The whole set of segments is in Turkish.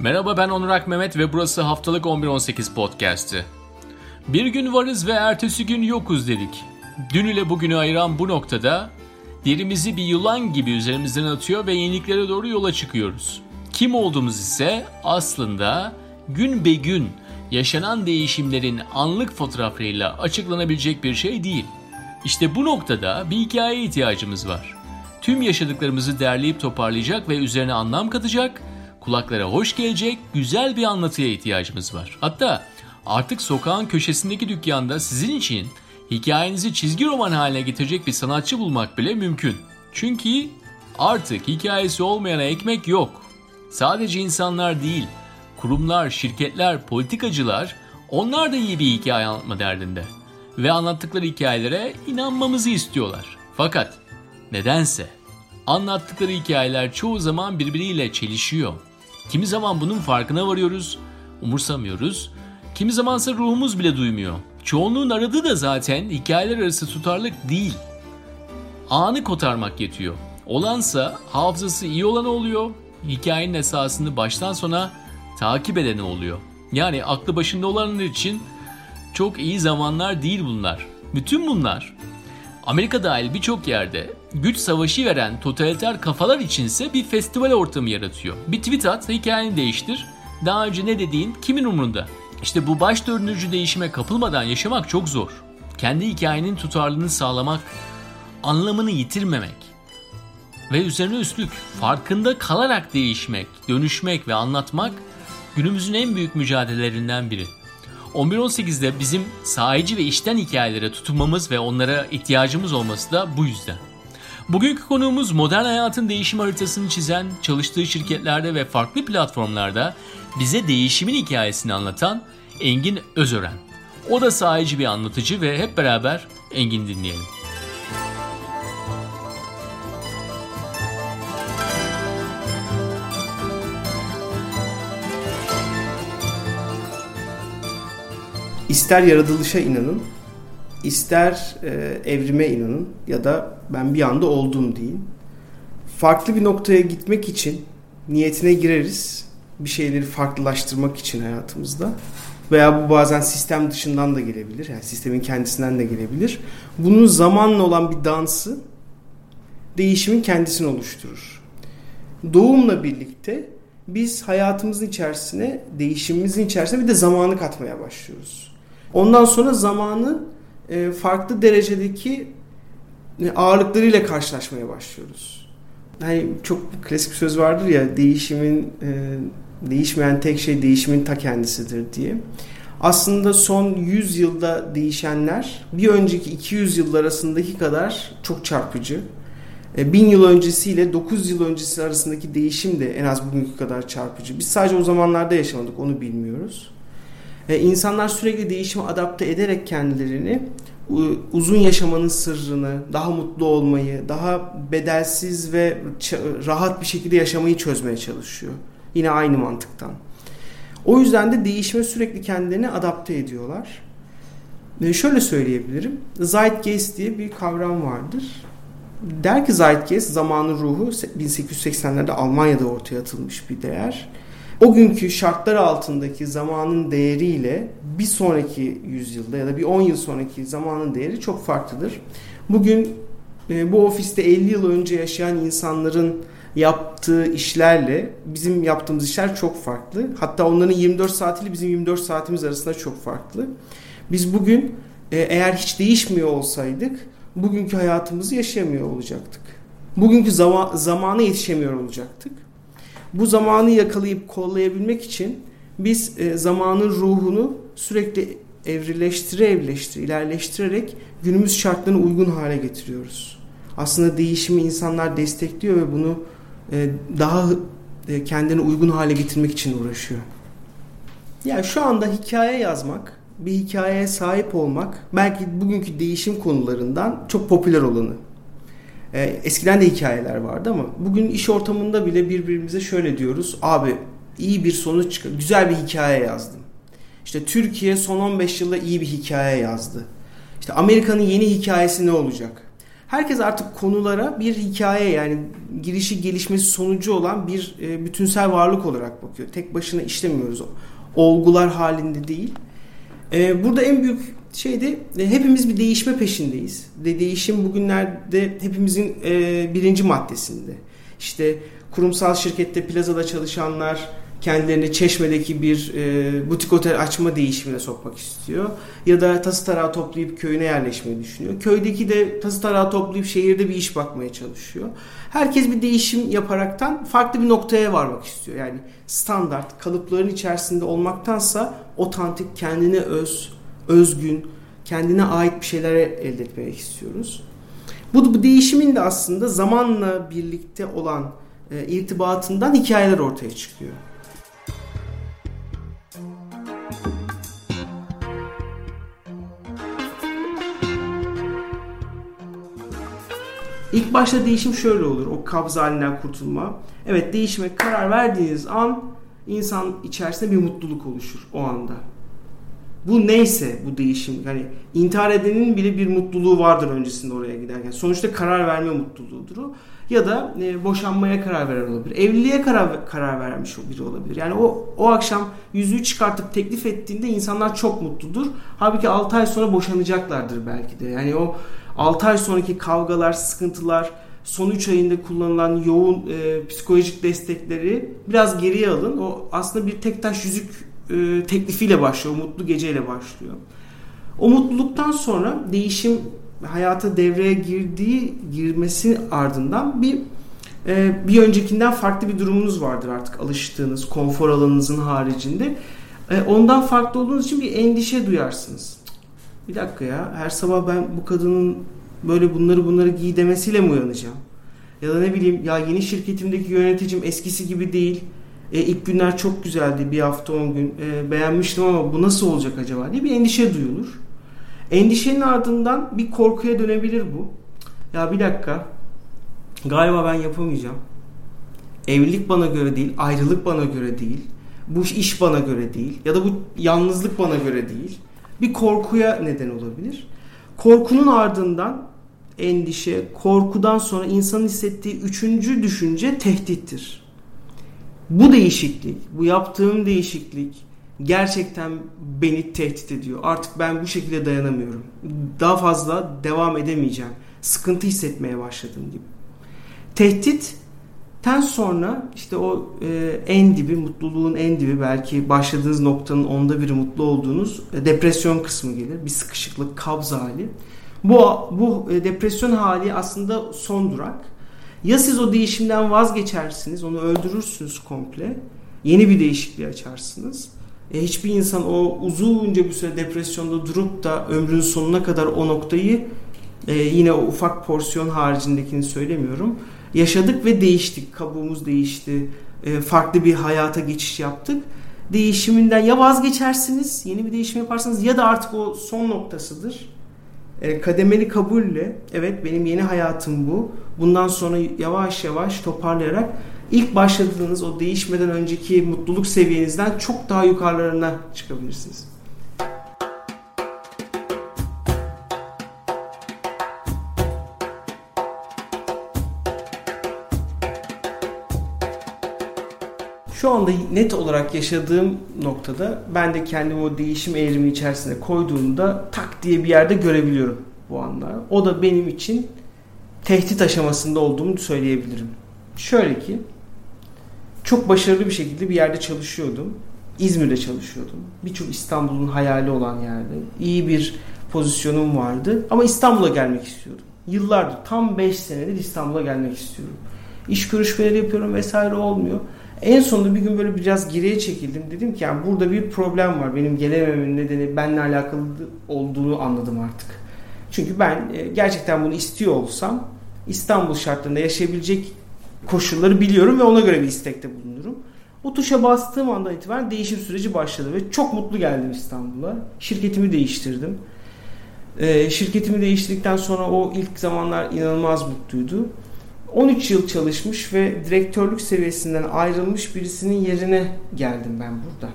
Merhaba ben Onurak Mehmet ve burası haftalık 11-18 podcast'i. Bir gün varız ve ertesi gün yokuz dedik. Dün ile bugünü ayıran bu noktada derimizi bir yılan gibi üzerimizden atıyor ve yeniliklere doğru yola çıkıyoruz. Kim olduğumuz ise aslında gün be gün yaşanan değişimlerin anlık fotoğraflarıyla açıklanabilecek bir şey değil. İşte bu noktada bir hikayeye ihtiyacımız var. Tüm yaşadıklarımızı derleyip toparlayacak ve üzerine anlam katacak kulaklara hoş gelecek güzel bir anlatıya ihtiyacımız var. Hatta artık sokağın köşesindeki dükkanda sizin için hikayenizi çizgi roman haline getirecek bir sanatçı bulmak bile mümkün. Çünkü artık hikayesi olmayana ekmek yok. Sadece insanlar değil, kurumlar, şirketler, politikacılar onlar da iyi bir hikaye anlatma derdinde. Ve anlattıkları hikayelere inanmamızı istiyorlar. Fakat nedense anlattıkları hikayeler çoğu zaman birbiriyle çelişiyor. Kimi zaman bunun farkına varıyoruz, umursamıyoruz. Kimi zamansa ruhumuz bile duymuyor. Çoğunluğun aradığı da zaten hikayeler arası tutarlık değil. Anı kotarmak yetiyor. Olansa hafızası iyi olanı oluyor, hikayenin esasını baştan sona takip edeni oluyor. Yani aklı başında olanlar için çok iyi zamanlar değil bunlar. Bütün bunlar Amerika dahil birçok yerde güç savaşı veren totaliter kafalar içinse bir festival ortamı yaratıyor. Bir tweet at, hikayeni değiştir. Daha önce ne dediğin kimin umurunda? İşte bu baş dördüncü değişime kapılmadan yaşamak çok zor. Kendi hikayenin tutarlılığını sağlamak, anlamını yitirmemek ve üzerine üstlük farkında kalarak değişmek, dönüşmek ve anlatmak günümüzün en büyük mücadelelerinden biri. 11-18'de bizim sahici ve işten hikayelere tutunmamız ve onlara ihtiyacımız olması da bu yüzden. Bugünkü konuğumuz modern hayatın değişim haritasını çizen, çalıştığı şirketlerde ve farklı platformlarda bize değişimin hikayesini anlatan Engin Özören. O da sahici bir anlatıcı ve hep beraber Engin dinleyelim. İster yaratılışa inanın, ister e, evrime inanın ya da ben bir anda oldum deyin. Farklı bir noktaya gitmek için niyetine gireriz. Bir şeyleri farklılaştırmak için hayatımızda. Veya bu bazen sistem dışından da gelebilir. Yani sistemin kendisinden de gelebilir. Bunun zamanla olan bir dansı değişimin kendisini oluşturur. Doğumla birlikte biz hayatımızın içerisine, değişimimizin içerisine bir de zamanı katmaya başlıyoruz. Ondan sonra zamanı e, farklı derecedeki e, ağırlıklarıyla karşılaşmaya başlıyoruz. Yani çok klasik bir söz vardır ya değişimin e, değişmeyen tek şey değişimin ta kendisidir diye. Aslında son 100 yılda değişenler bir önceki 200 yıl arasındaki kadar çok çarpıcı. 1000 yıl öncesiyle 9 yıl öncesi arasındaki değişim de en az bugünkü kadar çarpıcı. Biz sadece o zamanlarda yaşamadık onu bilmiyoruz. E, insanlar sürekli değişime adapte ederek kendilerini uzun yaşamanın sırrını, daha mutlu olmayı, daha bedelsiz ve rahat bir şekilde yaşamayı çözmeye çalışıyor. Yine aynı mantıktan. O yüzden de değişime sürekli kendilerini adapte ediyorlar. Şöyle söyleyebilirim. Zeitgeist diye bir kavram vardır. Der ki Zeitgeist zamanın ruhu 1880'lerde Almanya'da ortaya atılmış bir değer o günkü şartlar altındaki zamanın değeriyle bir sonraki yüzyılda ya da bir 10 yıl sonraki zamanın değeri çok farklıdır. Bugün e, bu ofiste 50 yıl önce yaşayan insanların yaptığı işlerle bizim yaptığımız işler çok farklı. Hatta onların 24 saatiyle bizim 24 saatimiz arasında çok farklı. Biz bugün e, eğer hiç değişmiyor olsaydık bugünkü hayatımızı yaşayamıyor olacaktık. Bugünkü zaman, zamana yetişemiyor olacaktık. Bu zamanı yakalayıp kollayabilmek için biz e, zamanın ruhunu sürekli evrileştire evrileştire ilerleştirerek günümüz şartlarına uygun hale getiriyoruz. Aslında değişimi insanlar destekliyor ve bunu e, daha e, kendine uygun hale getirmek için uğraşıyor. Yani şu anda hikaye yazmak, bir hikayeye sahip olmak belki bugünkü değişim konularından çok popüler olanı. E, eskiden de hikayeler vardı ama bugün iş ortamında bile birbirimize şöyle diyoruz. Abi iyi bir sonuç çıkar. Güzel bir hikaye yazdım. İşte Türkiye son 15 yılda iyi bir hikaye yazdı. İşte Amerika'nın yeni hikayesi ne olacak? Herkes artık konulara bir hikaye yani girişi gelişmesi sonucu olan bir e, bütünsel varlık olarak bakıyor. Tek başına işlemiyoruz o. Olgular halinde değil. E, burada en büyük şey de e, hepimiz bir değişme peşindeyiz. De değişim bugünlerde hepimizin e, birinci maddesinde. İşte kurumsal şirkette plazada çalışanlar kendilerini Çeşme'deki bir e, butik otel açma değişimine sokmak istiyor. Ya da tası tarağı toplayıp köyüne yerleşmeyi düşünüyor. Köydeki de tası tarağı toplayıp şehirde bir iş bakmaya çalışıyor. Herkes bir değişim yaparaktan farklı bir noktaya varmak istiyor. Yani standart, kalıpların içerisinde olmaktansa otantik, kendine öz, özgün, kendine ait bir şeyler elde etmek istiyoruz. Bu, bu değişimin de aslında zamanla birlikte olan e, irtibatından hikayeler ortaya çıkıyor. İlk başta değişim şöyle olur. O kabz halinden kurtulma. Evet değişime karar verdiğiniz an insan içerisinde bir mutluluk oluşur o anda. Bu neyse bu değişim. Hani intihar edenin bile bir mutluluğu vardır öncesinde oraya giderken. Sonuçta karar verme mutluluğudur o. Ya da e, boşanmaya karar veren olabilir. Evliliğe karar karar vermiş biri olabilir. Yani o o akşam yüzüğü çıkartıp teklif ettiğinde insanlar çok mutludur. Halbuki 6 ay sonra boşanacaklardır belki de. Yani o 6 ay sonraki kavgalar, sıkıntılar, son 3 ayında kullanılan yoğun e, psikolojik destekleri biraz geriye alın. O aslında bir tek taş yüzük e, teklifiyle başlıyor. O mutlu geceyle başlıyor. O mutluluktan sonra değişim hayata devreye girdiği girmesi ardından bir e, bir öncekinden farklı bir durumunuz vardır artık alıştığınız konfor alanınızın haricinde. E, ondan farklı olduğunuz için bir endişe duyarsınız bir dakika ya her sabah ben bu kadının böyle bunları bunları giy demesiyle mi uyanacağım? Ya da ne bileyim ya yeni şirketimdeki yöneticim eskisi gibi değil. E, ilk günler çok güzeldi bir hafta on gün e, beğenmiştim ama bu nasıl olacak acaba diye bir endişe duyulur. Endişenin ardından bir korkuya dönebilir bu. Ya bir dakika galiba ben yapamayacağım. Evlilik bana göre değil, ayrılık bana göre değil. Bu iş bana göre değil ya da bu yalnızlık bana göre değil bir korkuya neden olabilir. Korkunun ardından endişe, korkudan sonra insanın hissettiği üçüncü düşünce tehdittir. Bu değişiklik, bu yaptığım değişiklik gerçekten beni tehdit ediyor. Artık ben bu şekilde dayanamıyorum. Daha fazla devam edemeyeceğim. Sıkıntı hissetmeye başladım gibi. Tehdit Ten sonra işte o e, en dibi, mutluluğun en dibi belki başladığınız noktanın onda biri mutlu olduğunuz e, depresyon kısmı gelir. Bir sıkışıklık, kabz hali. Bu, bu e, depresyon hali aslında son durak. Ya siz o değişimden vazgeçersiniz, onu öldürürsünüz komple. Yeni bir değişikliği açarsınız. E, hiçbir insan o uzunca bir süre depresyonda durup da ömrünün sonuna kadar o noktayı e, yine o ufak porsiyon haricindekini söylemiyorum yaşadık ve değiştik. Kabuğumuz değişti. E, farklı bir hayata geçiş yaptık. Değişiminden ya vazgeçersiniz, yeni bir değişim yaparsınız ya da artık o son noktasıdır. E, kademeli kabulle, evet benim yeni hayatım bu. Bundan sonra yavaş yavaş toparlayarak ilk başladığınız o değişmeden önceki mutluluk seviyenizden çok daha yukarılarına çıkabilirsiniz. Şu anda net olarak yaşadığım noktada ben de kendimi o değişim eğrimi içerisinde koyduğumda tak diye bir yerde görebiliyorum bu anda. O da benim için tehdit aşamasında olduğumu söyleyebilirim. Şöyle ki çok başarılı bir şekilde bir yerde çalışıyordum. İzmir'de çalışıyordum. Birçok İstanbul'un hayali olan yerde. İyi bir pozisyonum vardı ama İstanbul'a gelmek istiyordum. Yıllardır tam 5 senedir İstanbul'a gelmek istiyorum. İş görüşmeleri yapıyorum vesaire olmuyor. En sonunda bir gün böyle biraz geriye çekildim. Dedim ki yani burada bir problem var. Benim gelemememin nedeni benimle alakalı olduğunu anladım artık. Çünkü ben e, gerçekten bunu istiyor olsam İstanbul şartlarında yaşayabilecek koşulları biliyorum ve ona göre bir istekte bulunurum. O tuşa bastığım andan itibaren değişim süreci başladı ve çok mutlu geldim İstanbul'a. Şirketimi değiştirdim. Ee, şirketimi değiştirdikten sonra o ilk zamanlar inanılmaz mutluydu. 13 yıl çalışmış ve direktörlük seviyesinden ayrılmış birisinin yerine geldim ben burada.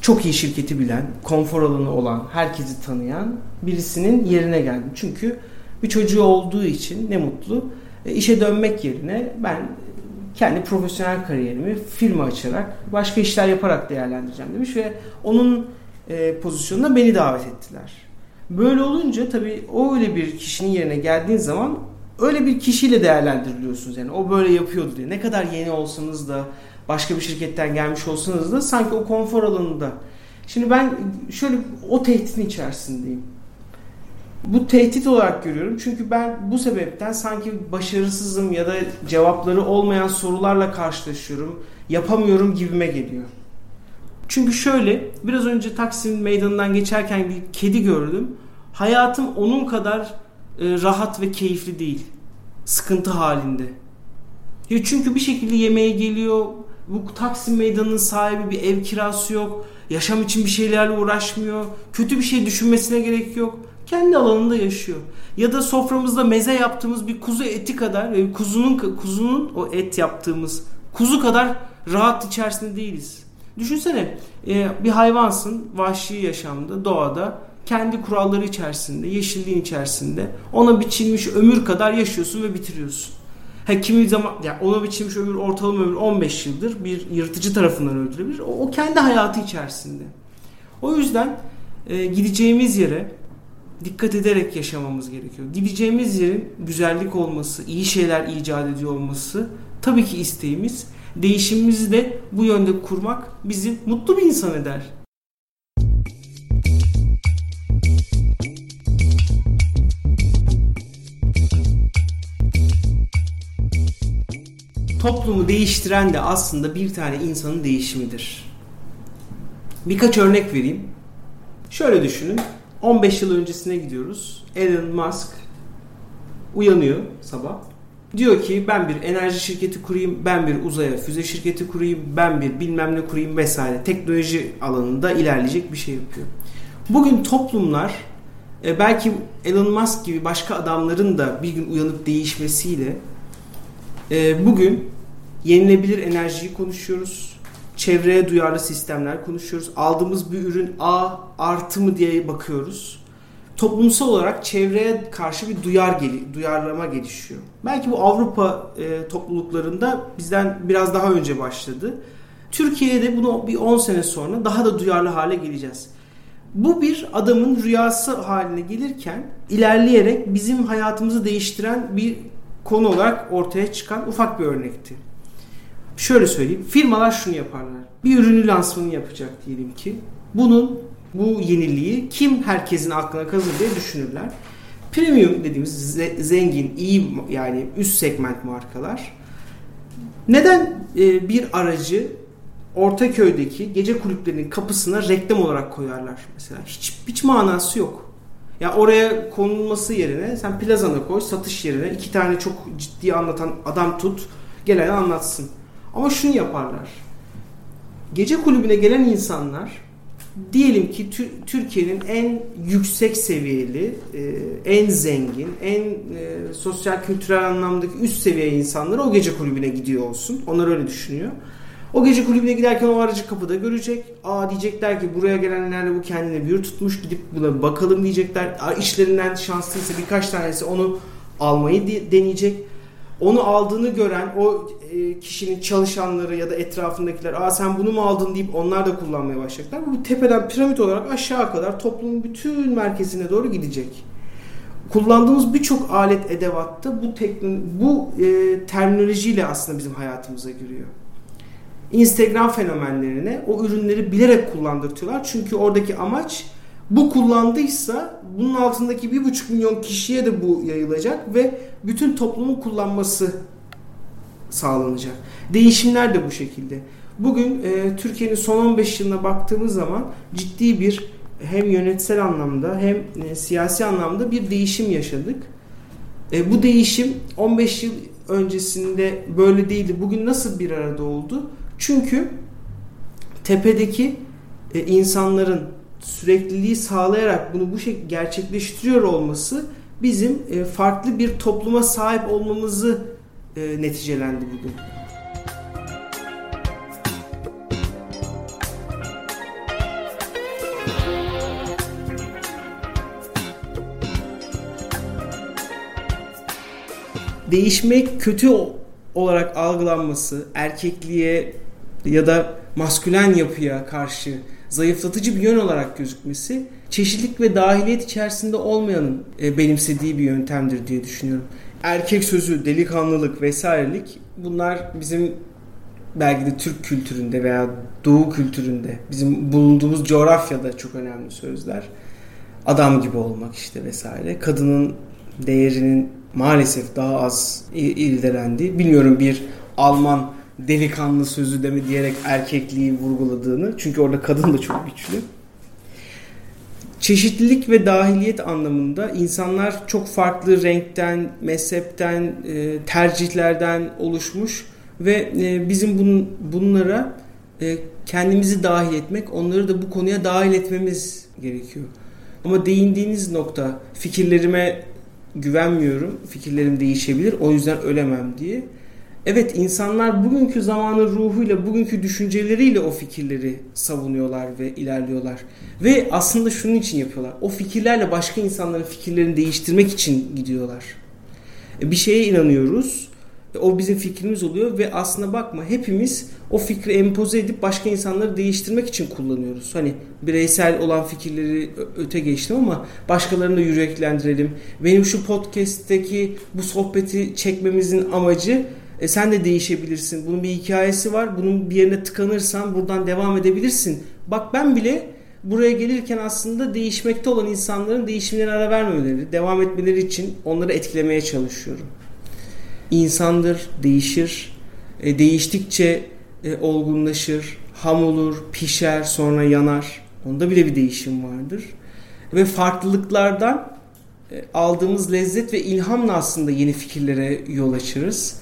Çok iyi şirketi bilen, konfor alanı olan, herkesi tanıyan birisinin yerine geldim. Çünkü Bir çocuğu olduğu için ne mutlu. E, işe dönmek yerine ben kendi profesyonel kariyerimi firma açarak başka işler yaparak değerlendireceğim demiş ve onun e, pozisyonuna beni davet ettiler. Böyle olunca tabii o öyle bir kişinin yerine geldiğin zaman öyle bir kişiyle değerlendiriliyorsunuz yani o böyle yapıyordu diye. Ne kadar yeni olsanız da başka bir şirketten gelmiş olsanız da sanki o konfor alanında. Şimdi ben şöyle o tehditin içerisindeyim. Bu tehdit olarak görüyorum çünkü ben bu sebepten sanki başarısızım ya da cevapları olmayan sorularla karşılaşıyorum. Yapamıyorum gibime geliyor. Çünkü şöyle biraz önce Taksim meydanından geçerken bir kedi gördüm. Hayatım onun kadar rahat ve keyifli değil. Sıkıntı halinde. Ya çünkü bir şekilde yemeğe geliyor. Bu Taksim meydanının sahibi bir ev kirası yok. Yaşam için bir şeylerle uğraşmıyor. Kötü bir şey düşünmesine gerek yok. Kendi alanında yaşıyor. Ya da soframızda meze yaptığımız bir kuzu eti kadar ve kuzunun kuzunun o et yaptığımız kuzu kadar rahat içerisinde değiliz. Düşünsene e, bir hayvansın vahşi yaşamda doğada kendi kuralları içerisinde yeşilliğin içerisinde ona biçilmiş ömür kadar yaşıyorsun ve bitiriyorsun. Ha, kimi zaman yani ona biçilmiş ömür ortalama ömür 15 yıldır bir yırtıcı tarafından öldürülebilir. O, o kendi hayatı içerisinde. O yüzden e, gideceğimiz yere dikkat ederek yaşamamız gerekiyor. Gideceğimiz yerin güzellik olması, iyi şeyler icat ediyor olması tabii ki isteğimiz değişimimizi de bu yönde kurmak bizi mutlu bir insan eder. Toplumu değiştiren de aslında bir tane insanın değişimidir. Birkaç örnek vereyim. Şöyle düşünün. 15 yıl öncesine gidiyoruz. Elon Musk uyanıyor sabah Diyor ki ben bir enerji şirketi kurayım, ben bir uzaya füze şirketi kurayım, ben bir bilmem ne kurayım vesaire. Teknoloji alanında ilerleyecek bir şey yapıyor. Bugün toplumlar e, belki Elon Musk gibi başka adamların da bir gün uyanıp değişmesiyle e, bugün yenilebilir enerjiyi konuşuyoruz. Çevreye duyarlı sistemler konuşuyoruz. Aldığımız bir ürün A artı mı diye bakıyoruz toplumsal olarak çevreye karşı bir duyar geli, duyarlama gelişiyor. Belki bu Avrupa e, topluluklarında bizden biraz daha önce başladı. Türkiye'de bunu bir 10 sene sonra daha da duyarlı hale geleceğiz. Bu bir adamın rüyası haline gelirken ilerleyerek bizim hayatımızı değiştiren bir konu olarak ortaya çıkan ufak bir örnekti. Şöyle söyleyeyim. Firmalar şunu yaparlar. Bir ürünü lansmanı yapacak diyelim ki. Bunun bu yeniliği kim herkesin aklına kazır diye düşünürler. Premium dediğimiz zengin, iyi yani üst segment markalar neden e, bir aracı Ortaköy'deki gece kulüplerinin kapısına reklam olarak koyarlar mesela? Hiç hiç manası yok. Ya yani oraya konulması yerine sen plazana koy, satış yerine iki tane çok ciddi anlatan adam tut, gelen anlatsın. Ama şunu yaparlar. Gece kulübüne gelen insanlar diyelim ki Türkiye'nin en yüksek seviyeli, e, en zengin, en e, sosyal kültürel anlamdaki üst seviye insanları o gece kulübüne gidiyor olsun. Onlar öyle düşünüyor. O gece kulübüne giderken o aracı kapıda görecek. Aa diyecekler ki buraya gelenlerle bu kendine bir tutmuş gidip buna bakalım diyecekler. İşlerinden şanslıysa birkaç tanesi onu almayı deneyecek onu aldığını gören o e, kişinin çalışanları ya da etrafındakiler aa sen bunu mu aldın deyip onlar da kullanmaya başlayacaklar. Bu tepeden piramit olarak aşağı kadar toplumun bütün merkezine doğru gidecek. Kullandığımız birçok alet edevatta bu teknoloji, bu e, terminolojiyle aslında bizim hayatımıza giriyor. Instagram fenomenlerine o ürünleri bilerek kullandırtıyorlar. Çünkü oradaki amaç bu kullandıysa bunun altındaki bir buçuk milyon kişiye de bu yayılacak ve bütün toplumun kullanması sağlanacak. Değişimler de bu şekilde. Bugün e, Türkiye'nin son 15 yılına baktığımız zaman ciddi bir hem yönetsel anlamda hem e, siyasi anlamda bir değişim yaşadık. E, bu değişim 15 yıl öncesinde böyle değildi. Bugün nasıl bir arada oldu? Çünkü tepedeki e, insanların sürekliliği sağlayarak bunu bu şekilde gerçekleştiriyor olması bizim e, farklı bir topluma sahip olmamızı e, neticelendi bugün. değişmek kötü olarak algılanması, erkekliğe ya da maskülen yapıya karşı zayıflatıcı bir yön olarak gözükmesi çeşitlilik ve dahiliyet içerisinde olmayanın e, benimsediği bir yöntemdir diye düşünüyorum. Erkek sözü, delikanlılık vesairelik bunlar bizim belki de Türk kültüründe veya Doğu kültüründe bizim bulunduğumuz coğrafyada çok önemli sözler. Adam gibi olmak işte vesaire. Kadının değerinin maalesef daha az irdelendiği. Bilmiyorum bir Alman delikanlı sözü demi diyerek erkekliği vurguladığını. Çünkü orada kadın da çok güçlü. Çeşitlilik ve dahiliyet anlamında insanlar çok farklı renkten, mezhepten, e, tercihlerden oluşmuş ve e, bizim bun, bunlara e, kendimizi dahil etmek, onları da bu konuya dahil etmemiz gerekiyor. Ama değindiğiniz nokta fikirlerime güvenmiyorum, fikirlerim değişebilir, o yüzden ölemem diye. Evet insanlar bugünkü zamanın ruhuyla, bugünkü düşünceleriyle o fikirleri savunuyorlar ve ilerliyorlar. Ve aslında şunun için yapıyorlar. O fikirlerle başka insanların fikirlerini değiştirmek için gidiyorlar. E, bir şeye inanıyoruz. O bizim fikrimiz oluyor ve aslında bakma hepimiz o fikri empoze edip başka insanları değiştirmek için kullanıyoruz. Hani bireysel olan fikirleri öte geçtim ama başkalarını da yüreklendirelim. Benim şu podcast'teki bu sohbeti çekmemizin amacı e sen de değişebilirsin. Bunun bir hikayesi var. Bunun bir yerine tıkanırsan buradan devam edebilirsin. Bak ben bile buraya gelirken aslında değişmekte olan insanların değişimlerine ara vermemeleri, devam etmeleri için onları etkilemeye çalışıyorum. İnsandır, değişir. E, değiştikçe e, olgunlaşır, ham olur, pişer, sonra yanar. Onda bile bir değişim vardır. Ve farklılıklardan e, aldığımız lezzet ve ilhamla aslında yeni fikirlere yol açırız.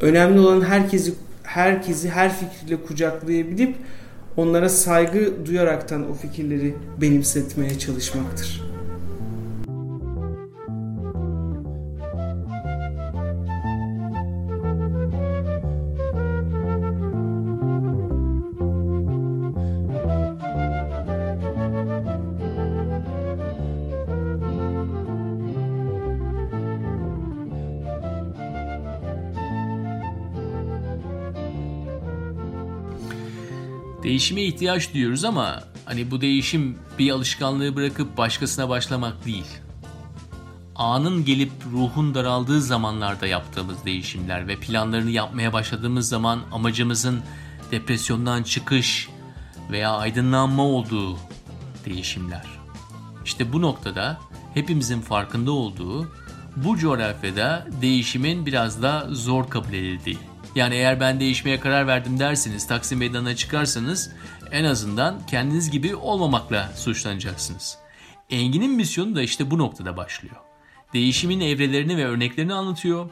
Önemli olan herkesi herkesi her fikirle kucaklayabilip onlara saygı duyaraktan o fikirleri benimsetmeye çalışmaktır. Değişime ihtiyaç duyuyoruz ama hani bu değişim bir alışkanlığı bırakıp başkasına başlamak değil. Anın gelip ruhun daraldığı zamanlarda yaptığımız değişimler ve planlarını yapmaya başladığımız zaman amacımızın depresyondan çıkış veya aydınlanma olduğu değişimler. İşte bu noktada hepimizin farkında olduğu bu coğrafyada değişimin biraz da zor kabul edildiği. Yani eğer ben değişmeye karar verdim derseniz, Taksim Meydanı'na çıkarsanız en azından kendiniz gibi olmamakla suçlanacaksınız. Engin'in misyonu da işte bu noktada başlıyor. Değişimin evrelerini ve örneklerini anlatıyor.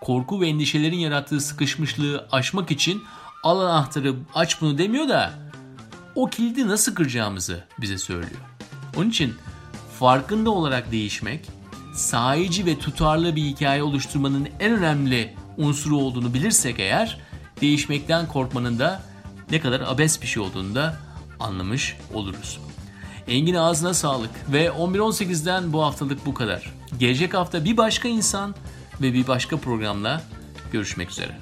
Korku ve endişelerin yarattığı sıkışmışlığı aşmak için al anahtarı aç bunu demiyor da o kilidi nasıl kıracağımızı bize söylüyor. Onun için farkında olarak değişmek, sahici ve tutarlı bir hikaye oluşturmanın en önemli unsuru olduğunu bilirsek eğer değişmekten korkmanın da ne kadar abes bir şey olduğunu da anlamış oluruz. Engin ağzına sağlık ve 11.18'den bu haftalık bu kadar. Gelecek hafta bir başka insan ve bir başka programla görüşmek üzere.